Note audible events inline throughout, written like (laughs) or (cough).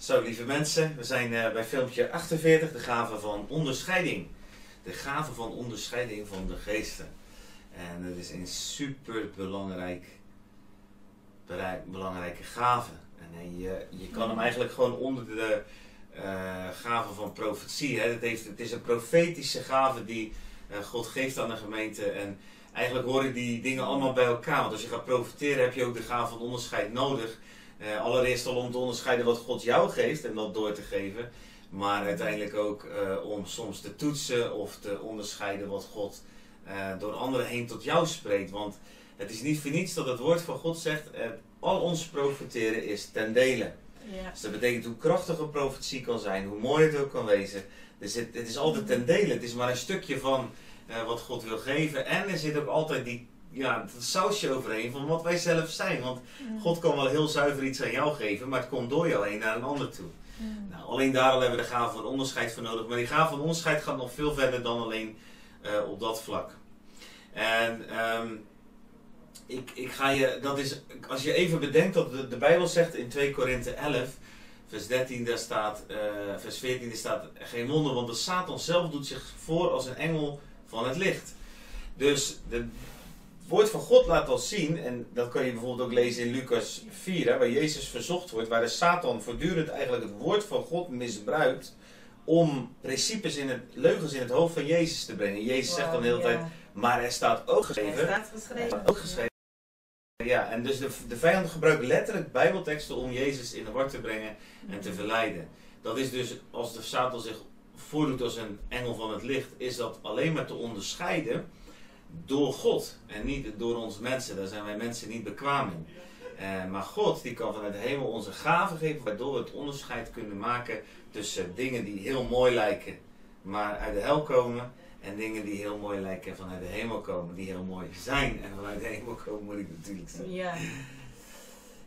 Zo, lieve mensen, we zijn eh, bij filmpje 48, de gave van onderscheiding. De gave van onderscheiding van de geesten. En het is een super belangrijk, belangrijke gave. En eh, je, je kan hem eigenlijk gewoon onder de uh, gave van profetie. Hè. Het, heeft, het is een profetische gave die God geeft aan de gemeente. En eigenlijk horen die dingen allemaal bij elkaar. Want als je gaat profiteren heb je ook de gave van onderscheid nodig. Uh, allereerst al om te onderscheiden wat God jou geeft en dat door te geven. Maar uiteindelijk ook uh, om soms te toetsen of te onderscheiden wat God uh, door anderen heen tot jou spreekt. Want het is niet voor niets dat het woord van God zegt: al ons profiteren is ten dele. Ja. Dus dat betekent hoe krachtig een profetie kan zijn, hoe mooi het ook kan wezen. Dus het, het is altijd ten dele. Het is maar een stukje van wat God wil geven. En er zit ook altijd die ja, het sausje overheen van wat wij zelf zijn. Want God kan wel heel zuiver iets aan jou geven, maar het komt door jou heen naar een ander toe. Nou, alleen daar al hebben we de gave van onderscheid voor nodig. Maar die gave van onderscheid gaat nog veel verder dan alleen uh, op dat vlak. En um, ik, ik ga je, dat is, als je even bedenkt dat de, de Bijbel zegt in 2 Korinthe 11, vers 13, daar staat, uh, vers 14, daar staat geen wonder, want de Satan zelf doet zich voor als een engel van het licht. Dus de, woord van God laat al zien, en dat kan je bijvoorbeeld ook lezen in Lucas 4, hè, waar Jezus verzocht wordt, waar de Satan voortdurend eigenlijk het woord van God misbruikt om principes in het, leugens in het hoofd van Jezus te brengen. Jezus zegt dan de hele tijd, maar er staat ook geschreven. Er staat geschreven. Ook geschreven. Ja, en dus de, de vijand gebruikt letterlijk bijbelteksten om Jezus in de war te brengen en te verleiden. Dat is dus, als de Satan zich voordoet als een engel van het licht, is dat alleen maar te onderscheiden door God en niet door ons mensen. Daar zijn wij mensen niet bekwaam in. Uh, maar God die kan vanuit de hemel onze gaven geven, waardoor we het onderscheid kunnen maken tussen dingen die heel mooi lijken, maar uit de hel komen. En dingen die heel mooi lijken en vanuit de hemel komen, die heel mooi zijn en vanuit de hemel komen, moet ik natuurlijk zeggen. Ja.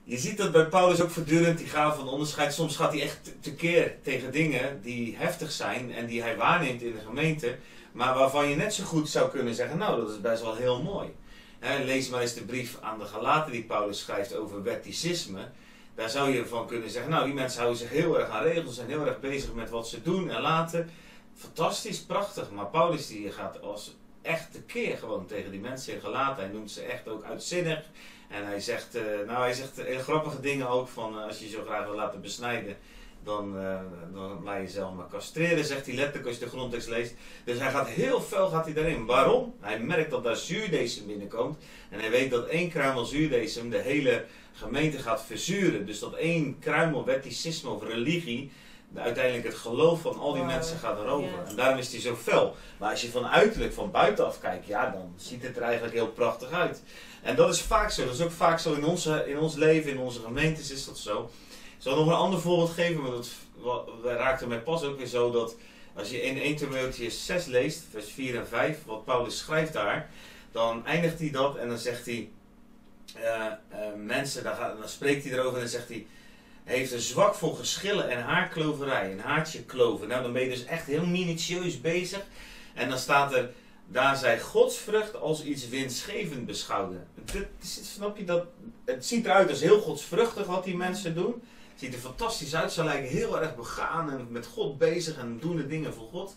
Je ziet dat bij Paulus ook voortdurend die gave van onderscheid. Soms gaat hij echt tekeer tegen dingen die heftig zijn en die hij waarneemt in de gemeente. Maar waarvan je net zo goed zou kunnen zeggen, nou dat is best wel heel mooi. lees maar eens de brief aan de Galaten die Paulus schrijft over wetticisme. Daar zou je van kunnen zeggen, nou die mensen houden zich heel erg aan regels en heel erg bezig met wat ze doen en laten. Fantastisch, prachtig. Maar Paulus die gaat als echt keer gewoon tegen die mensen in Galaten. Hij noemt ze echt ook uitzinnig. En hij zegt, uh, nou hij zegt hele grappige dingen ook van uh, als je zo graag wil laten besnijden dan, uh, dan laat je zelf maar castreren, zegt hij letterlijk als je de grondtekst leest. Dus hij gaat heel fel gaat hij daarin. Waarom? Hij merkt dat daar zuurdesem binnenkomt. En hij weet dat één kruimel zuurdesem de hele gemeente gaat verzuren. Dus dat één kruimel wetticisme of religie uiteindelijk het geloof van al die mensen gaat erover. En daarom is hij zo fel. Maar als je van uiterlijk, van buitenaf kijkt, ja, dan ziet het er eigenlijk heel prachtig uit. En dat is vaak zo. Dat is ook vaak zo in, onze, in ons leven, in onze gemeentes is dat zo zal nog een ander voorbeeld geven, maar dat raakte mij pas ook weer zo dat als je in 1 Timotheus 6 leest, vers 4 en 5, wat Paulus schrijft daar, dan eindigt hij dat en dan zegt hij, uh, uh, mensen, dan, gaat, dan, spreekt hij erover en dan zegt hij, hij heeft een zwak voor geschillen en haarkloverij, een haartje kloven. Nou, dan ben je dus echt heel minutieus bezig. En dan staat er, daar zij godsvrucht als iets winstgevend beschouwden. snap je dat? Het ziet eruit als heel godsvruchtig wat die mensen doen. Ziet er fantastisch uit. Ze lijken heel erg begaan en met God bezig en doen de dingen voor God.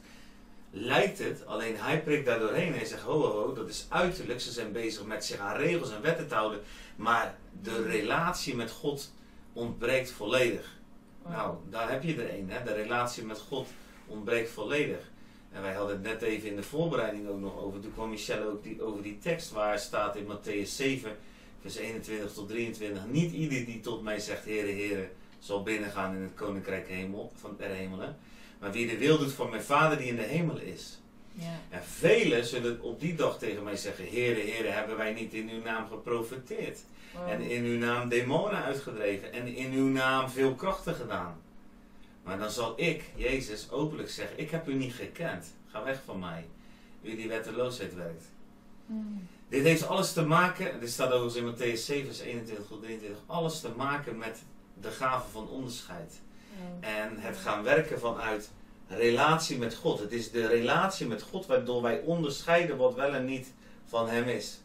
Lijkt het, alleen hij prikt daar doorheen en hij zegt: ho, ho, ho, dat is uiterlijk. Ze zijn bezig met zich aan regels en wetten te houden. Maar de relatie met God ontbreekt volledig. Nou, daar heb je er een. Hè? De relatie met God ontbreekt volledig. En wij hadden het net even in de voorbereiding ook nog over. Toen kwam Michelle ook die, over die tekst waar staat in Matthäus 7, vers 21 tot 23. Niet ieder die tot mij zegt, Heere, Heere, zal binnengaan in het koninkrijk hemel, van der hemelen. Maar wie de wil doet van mijn vader die in de hemel is. Ja. En velen zullen op die dag tegen mij zeggen: Heere, Heere, hebben wij niet in uw naam geprofiteerd? En in uw naam demonen uitgedreven? En in uw naam veel krachten gedaan? Maar dan zal ik, Jezus, openlijk zeggen: Ik heb u niet gekend. Ga weg van mij. U die wetteloosheid werkt. Hmm. Dit heeft alles te maken, dit staat ook in Matthäus 7, vers 21 tot 23, alles te maken met de gave van onderscheid. En het gaan werken vanuit relatie met God. Het is de relatie met God waardoor wij onderscheiden wat wel en niet van Hem is.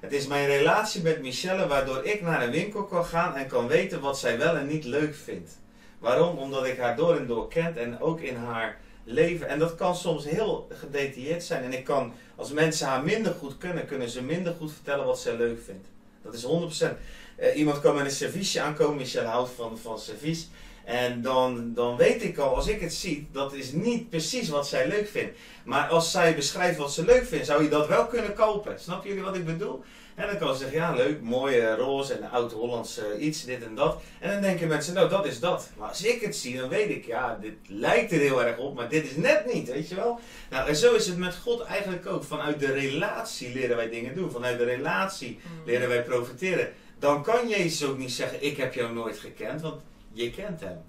Het is mijn relatie met Michelle waardoor ik naar een winkel kan gaan en kan weten wat zij wel en niet leuk vindt. Waarom? Omdat ik haar door en door kent en ook in haar leven. En dat kan soms heel gedetailleerd zijn. En ik kan, als mensen haar minder goed kunnen, kunnen ze minder goed vertellen wat ze leuk vindt. Dat is 100%. Uh, iemand kan met een serviesje aankomen, Michelle houdt van, van servies. En dan, dan weet ik al, als ik het zie, dat is niet precies wat zij leuk vindt. Maar als zij beschrijft wat ze leuk vindt, zou je dat wel kunnen kopen. Snap jullie wat ik bedoel? En dan kan ze zeggen, ja leuk, mooi, roze en oud-Hollands iets, dit en dat. En dan denken mensen, nou dat is dat. Maar als ik het zie, dan weet ik, ja, dit lijkt er heel erg op, maar dit is net niet, weet je wel. Nou, en zo is het met God eigenlijk ook. Vanuit de relatie leren wij dingen doen. Vanuit de relatie mm. leren wij profiteren. Dan kan Jezus ook niet zeggen, ik heb jou nooit gekend, want je kent hem.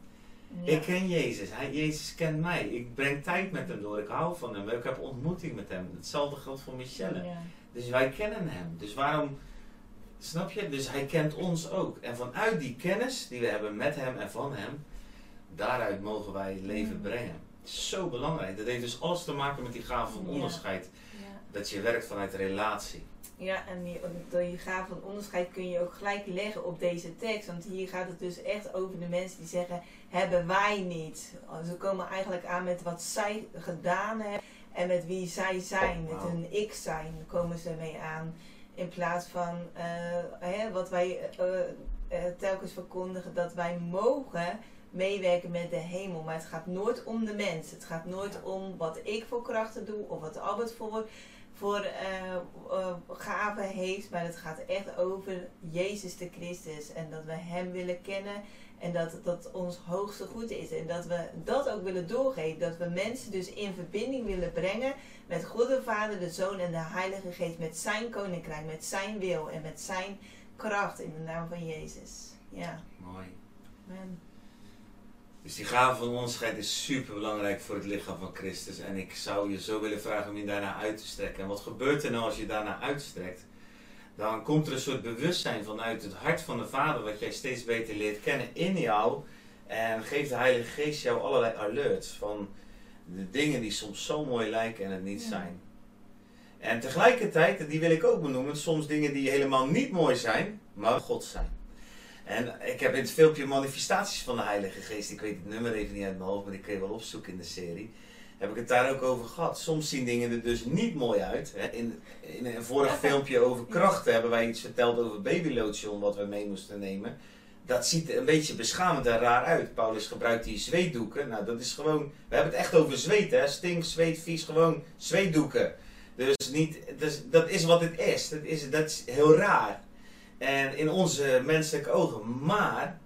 Ik ken Jezus. Hij, Jezus kent mij. Ik breng tijd met hem door. Ik hou van hem. Ik heb ontmoeting met hem. Hetzelfde geldt voor Michelle. Ja. Dus wij kennen hem. Dus waarom, snap je? Dus hij kent ons ook. En vanuit die kennis die we hebben met hem en van hem, daaruit mogen wij leven brengen. Zo belangrijk. Dat heeft dus alles te maken met die gave van onderscheid. Dat je werkt vanuit relatie. Ja, en die, door je gave van onderscheid kun je ook gelijk leggen op deze tekst. Want hier gaat het dus echt over de mensen die zeggen, hebben wij niet. Ze komen eigenlijk aan met wat zij gedaan hebben en met wie zij zijn, met hun ik zijn, komen ze mee aan. In plaats van uh, hè, wat wij uh, uh, telkens verkondigen, dat wij mogen meewerken met de hemel. Maar het gaat nooit om de mens. Het gaat nooit om wat ik voor krachten doe of wat Albert voor voor uh, gaven heeft. Maar het gaat echt over Jezus de Christus. En dat we Hem willen kennen. En dat dat ons hoogste goed is. En dat we dat ook willen doorgeven. Dat we mensen dus in verbinding willen brengen met God de Vader, de Zoon en de Heilige Geest. Met zijn koninkrijk, met zijn wil en met zijn kracht in de naam van Jezus. Ja. Mooi. Amen. Dus die gave van onderscheid is super belangrijk voor het lichaam van Christus. En ik zou je zo willen vragen om je daarna uit te strekken. En wat gebeurt er nou als je daarna uitstrekt? Dan komt er een soort bewustzijn vanuit het hart van de Vader, wat jij steeds beter leert kennen in jou. En geeft de Heilige Geest jou allerlei alerts van de dingen die soms zo mooi lijken en het niet zijn. En tegelijkertijd, die wil ik ook benoemen, soms dingen die helemaal niet mooi zijn, maar God zijn. En ik heb in het filmpje manifestaties van de Heilige Geest, ik weet het nummer even niet uit mijn hoofd, maar ik je wel opzoeken in de serie. Heb ik het daar ook over gehad. Soms zien dingen er dus niet mooi uit. In, in een vorig filmpje over krachten hebben wij iets verteld over babylotion wat we mee moesten nemen. Dat ziet er een beetje beschamend en raar uit. Paulus gebruikt die zweetdoeken. Nou, dat is gewoon. We hebben het echt over zweet, hè? Stink, zweet, vies, gewoon zweetdoeken. Dus niet, dus dat is wat het is. Dat is, dat is heel raar. En in onze menselijke ogen. Maar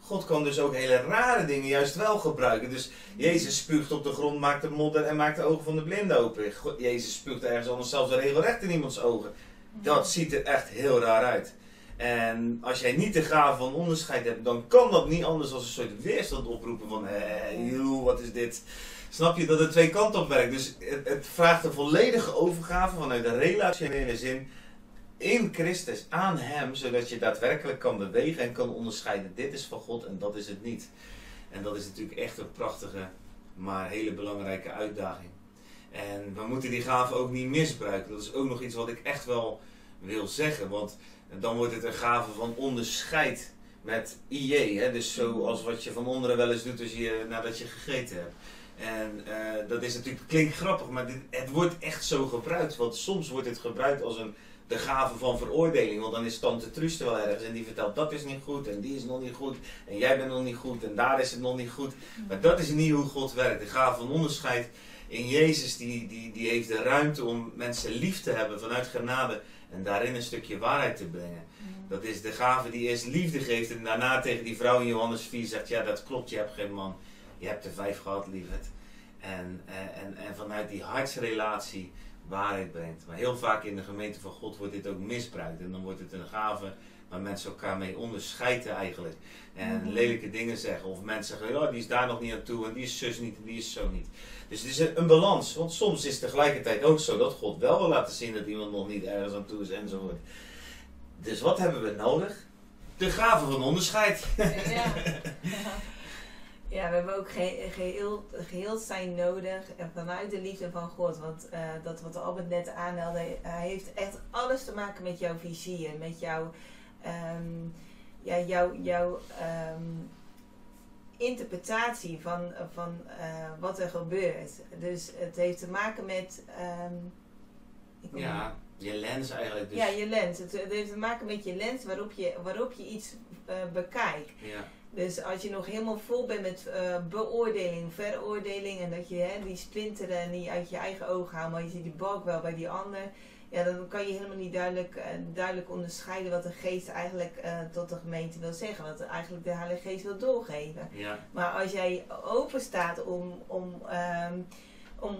God kan dus ook hele rare dingen juist wel gebruiken. Dus Jezus spuugt op de grond, maakt de modder en maakt de ogen van de blinde open. Jezus spuugt ergens anders zelfs regelrecht in iemands ogen. Dat ziet er echt heel raar uit. En als jij niet de gave van onderscheid hebt, dan kan dat niet anders dan een soort weerstand oproepen van, hé, wat is dit? Snap je dat het twee kanten op werkt? Dus het, het vraagt een volledige overgave vanuit de relationele zin in Christus, aan Hem, zodat je daadwerkelijk kan bewegen en kan onderscheiden. Dit is van God en dat is het niet. En dat is natuurlijk echt een prachtige, maar hele belangrijke uitdaging. En we moeten die gave ook niet misbruiken. Dat is ook nog iets wat ik echt wel wil zeggen. Want dan wordt het een gave van onderscheid met IJ. Hè? Dus zoals wat je van onderen wel eens doet als je, nadat je gegeten hebt. En uh, dat is natuurlijk, klinkt grappig, maar dit, het wordt echt zo gebruikt. Want soms wordt het gebruikt als een de gave van veroordeling. Want dan is tante Truus er wel ergens en die vertelt dat is niet goed en die is nog niet goed en jij bent nog niet goed en daar is het nog niet goed. Maar dat is niet hoe God werkt. De gave van onderscheid in Jezus die, die, die heeft de ruimte om mensen lief te hebben vanuit genade en daarin een stukje waarheid te brengen. Dat is de gave die eerst liefde geeft en daarna tegen die vrouw in Johannes 4 zegt, ja dat klopt, je hebt geen man, je hebt er vijf gehad, lieverd. En, en, en, en vanuit die hartsrelatie waarheid brengt. Maar heel vaak in de gemeente van God wordt dit ook misbruikt. En dan wordt het een gave waar mensen elkaar mee onderscheiden eigenlijk. En mhm. lelijke dingen zeggen. Of mensen zeggen, ja, die is daar nog niet aan toe. En die is zus niet en die is zo niet. Dus het is een, een, balans. Want soms is het tegelijkertijd ook zo dat God wel wil laten zien dat iemand nog niet ergens aan toe is enzovoort. Dus wat hebben we nodig? De gave van onderscheid. Ja. (laughs) (laughs) Ja, we hebben ook ge geheel, geheel zijn nodig en vanuit de liefde van God. Want uh, dat wat Albert net aanhaalde, hij heeft echt alles te maken met jouw visie met jouw, um, ja, jouw, jouw um, interpretatie van, van eh, wat er gebeurt. Dus het heeft te maken met. ehm, ik Ja, je lens eigenlijk. Dus, ja, je lens. Het, het heeft te maken met je lens waarop je, waarop je iets eh, bekijkt. ja. Dus als je nog helemaal vol bent met eh, beoordeling, veroordeling en dat je hè, die splinteren niet uit je eigen ogen haalt, maar je ziet die balk wel bij die ander, ja, dan kan je helemaal niet duidelijk, eh, duidelijk onderscheiden wat de geest eigenlijk eh, tot de gemeente wil zeggen, wat eigenlijk de Heilige Geest wil doorgeven. ja. Maar als jij open staat om, om, ehm, om,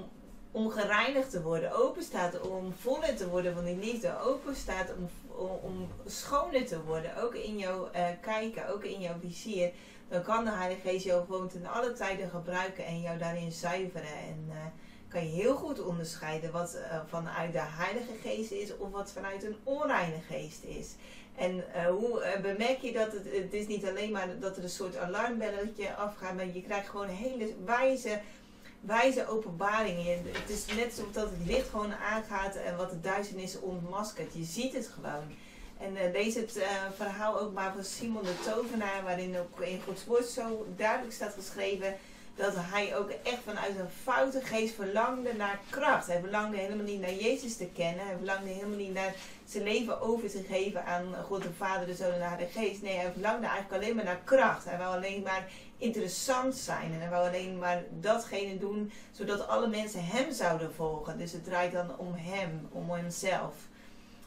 om gereinigd te worden, open staat om voller te worden van die liefde, open staat om, om, schoner te worden, ook in jouw eh, kijken, ook in jouw vizier, dan kan de Heilige Geest jou gewoon ten alle tijden gebruiken en jou daarin zuiveren. En eh, kan je heel goed onderscheiden wat eh, vanuit de Heilige Geest is of wat vanuit een onreine geest is. En hoe bemerk je dat het, het is niet alleen maar dat er een soort alarmbelletje afgaat, maar je krijgt gewoon hele wijze, wijze openbaringen. Je- Het is net alsof dat het licht gewoon aangaat en wat de duisternis ontmaskert. Je ziet het gewoon. En eh, lees het eh, verhaal ook maar van Simon de Tovenaar, waarin ook in Gods woord zo duidelijk staat geschreven dat hij ook echt vanuit een foute geest verlangde naar kracht. Hij verlangde helemaal niet naar Jezus te kennen. Hij verlangde helemaal niet naar zijn leven over te geven aan God de Vader, de Zoon en de Geest. Nee, hij verlangde eigenlijk alleen maar naar kracht. Hij wou alleen maar interessant zijn. En hij wou alleen maar datgene doen, zodat alle mensen hem zouden volgen. Dus het draait dan om hem, om hemzelf.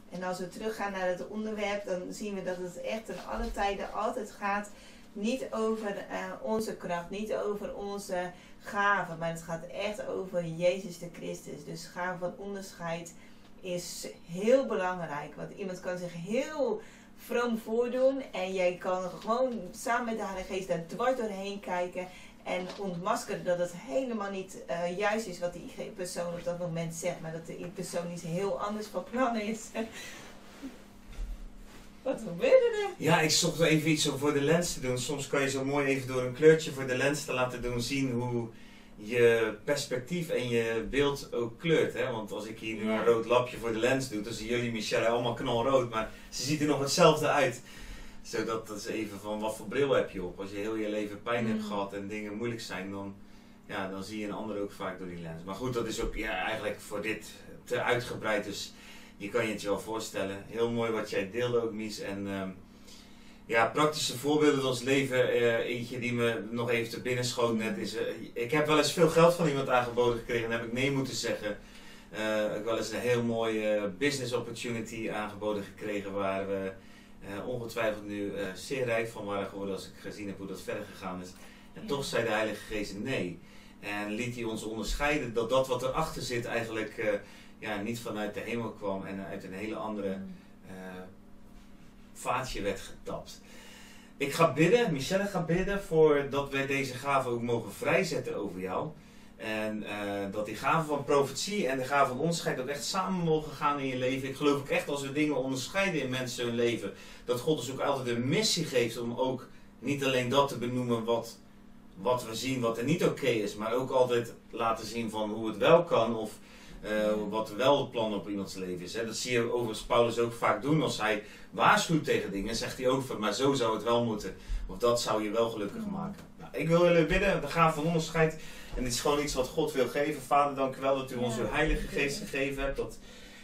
En als we teruggaan naar het onderwerp, dan zien we dat het echt ten alle tijden altijd gaat niet over eh, onze kracht, niet over onze gaven, maar het gaat echt over Jezus de Christus. Dus gaven van onderscheid is heel belangrijk. Want iemand kan zich heel vroom voordoen en jij kan gewoon samen met de Heilige Geest daar dwars doorheen kijken en ontmaskeren dat het helemaal niet eh, juist is wat die persoon op dat moment zegt, maar dat die persoon iets heel anders van plan is. (laughs) Wat gebeurde er? Ja, ik zocht even iets om voor de lens te doen. Soms kan je zo mooi even door een kleurtje voor de lens te laten doen zien hoe je perspectief en je beeld ook kleurt. Hè? Want als ik hier nu een rood lapje voor de lens doe, dan zien jullie Michelle allemaal knalrood, maar ze ziet er nog hetzelfde uit. Zodat dat is even van wat voor bril heb je op. Als je heel je leven pijn hebt Mm. gehad en dingen moeilijk zijn, dan, ja, dan zie je een ander ook vaak door die lens. Maar goed, dat is ook ja, eigenlijk voor dit te uitgebreid. Dus je kan je het je wel voorstellen. Heel mooi wat jij deelde ook, Mies. En ehm, ja, praktische voorbeelden uit ons leven. eh, eentje die me nog even te binnen schoot net is... eh, ik heb wel eens veel geld van iemand aangeboden gekregen en heb ik nee moeten zeggen. Eh, ik heb wel eens een heel mooie business opportunity aangeboden gekregen waar we eh, ongetwijfeld nu eh, zeer rijk van waren geworden als ik gezien heb hoe dat verder gegaan is. En Ja. toch zei de Heilige Geest nee. En liet hij ons onderscheiden dat dat wat erachter zit eigenlijk eh, ja, niet vanuit de hemel kwam en uit een hele andere eh, vaatje werd getapt. Ik ga bidden, Michelle gaat bidden, voor dat wij deze gaven ook mogen vrijzetten over jou. En eh, dat die gaven van profetie en de gaven van onderscheid ook echt samen mogen gaan in je leven. Ik geloof ook echt als we dingen onderscheiden in mensen hun leven, dat God ons ook altijd een missie geeft om ook niet alleen dat te benoemen wat, wat we zien, wat er niet oké is, maar ook altijd laten zien van hoe het wel kan of eh, wat wel het plan op iemands leven is. Hè. Dat zie je overigens Paulus ook vaak doen als hij waarschuwt tegen dingen. Zegt hij ook van, maar zo zou het wel moeten. Of dat zou je wel gelukkig maken. Nou, ik wil jullie bidden, de gaven van onderscheid. En dit is gewoon iets wat God wil geven. Vader, dank u wel dat u ons uw Heilige Geest gegeven hebt. Dat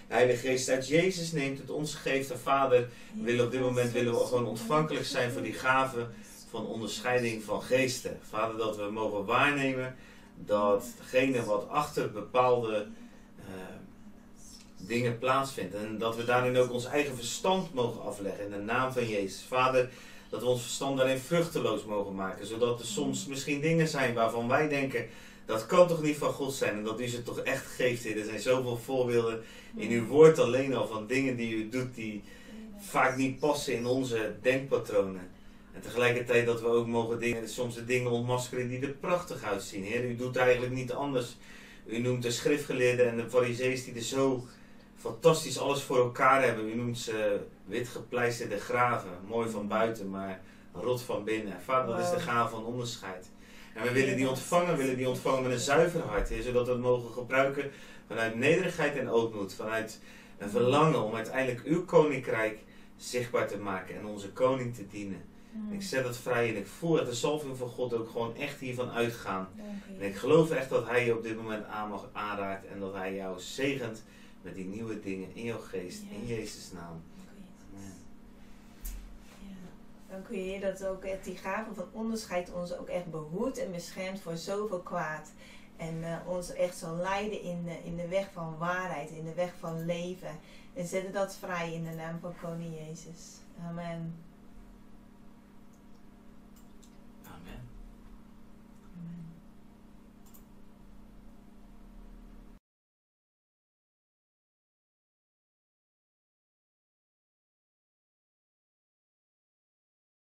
de Heilige Geest uit Jezus neemt, het ons geeft. En Vader, we willen op dit moment willen we gewoon ontvankelijk zijn voor die gaven van onderscheiding van geesten. Vader, dat we mogen waarnemen dat degene wat achter bepaalde dingen plaatsvindt. En dat we daarin ook ons eigen verstand mogen afleggen in de naam van Jezus. Vader, dat we ons verstand daarin vruchteloos mogen maken. Zodat er soms misschien dingen zijn waarvan wij denken, dat kan toch niet van God zijn. En dat u ze toch echt geeft. Er zijn zoveel voorbeelden in uw woord alleen al van dingen die u doet die vaak niet passen in onze denkpatronen. En tegelijkertijd dat we ook mogen dingen, soms de dingen ontmaskeren die er prachtig uitzien. Heer, u doet eigenlijk niet anders. U noemt de schriftgeleerden en de farisee's die er zo fantastisch alles voor elkaar hebben. U noemt ze wit gepleisterde graven, mooi van buiten, maar rot van binnen. Vader, dat is de gave van onderscheid. En we willen die ontvangen, we willen die ontvangen met een zuiver hart, Heer, zodat we het mogen gebruiken vanuit nederigheid en ootmoed, vanuit een verlangen om uiteindelijk uw koninkrijk zichtbaar te maken en onze koning te dienen. Mm. Ik zet het vrij en ik voel dat de salving van God ook gewoon echt hiervan uitgaan. En ik geloof echt dat Hij je op dit moment aan mag aanraakt en dat Hij jou zegent met die nieuwe dingen in jouw geest. Ja. In Jezus' naam. Dank u, Jezus. Amen. Ja. Dank u Heer dat ook echt die gave van onderscheid ons ook echt behoedt en beschermt voor zoveel kwaad. En eh, ons echt zal leiden in de, in de weg van waarheid, in de weg van leven. En zetten dat vrij in de naam van Koning Jezus. Amen.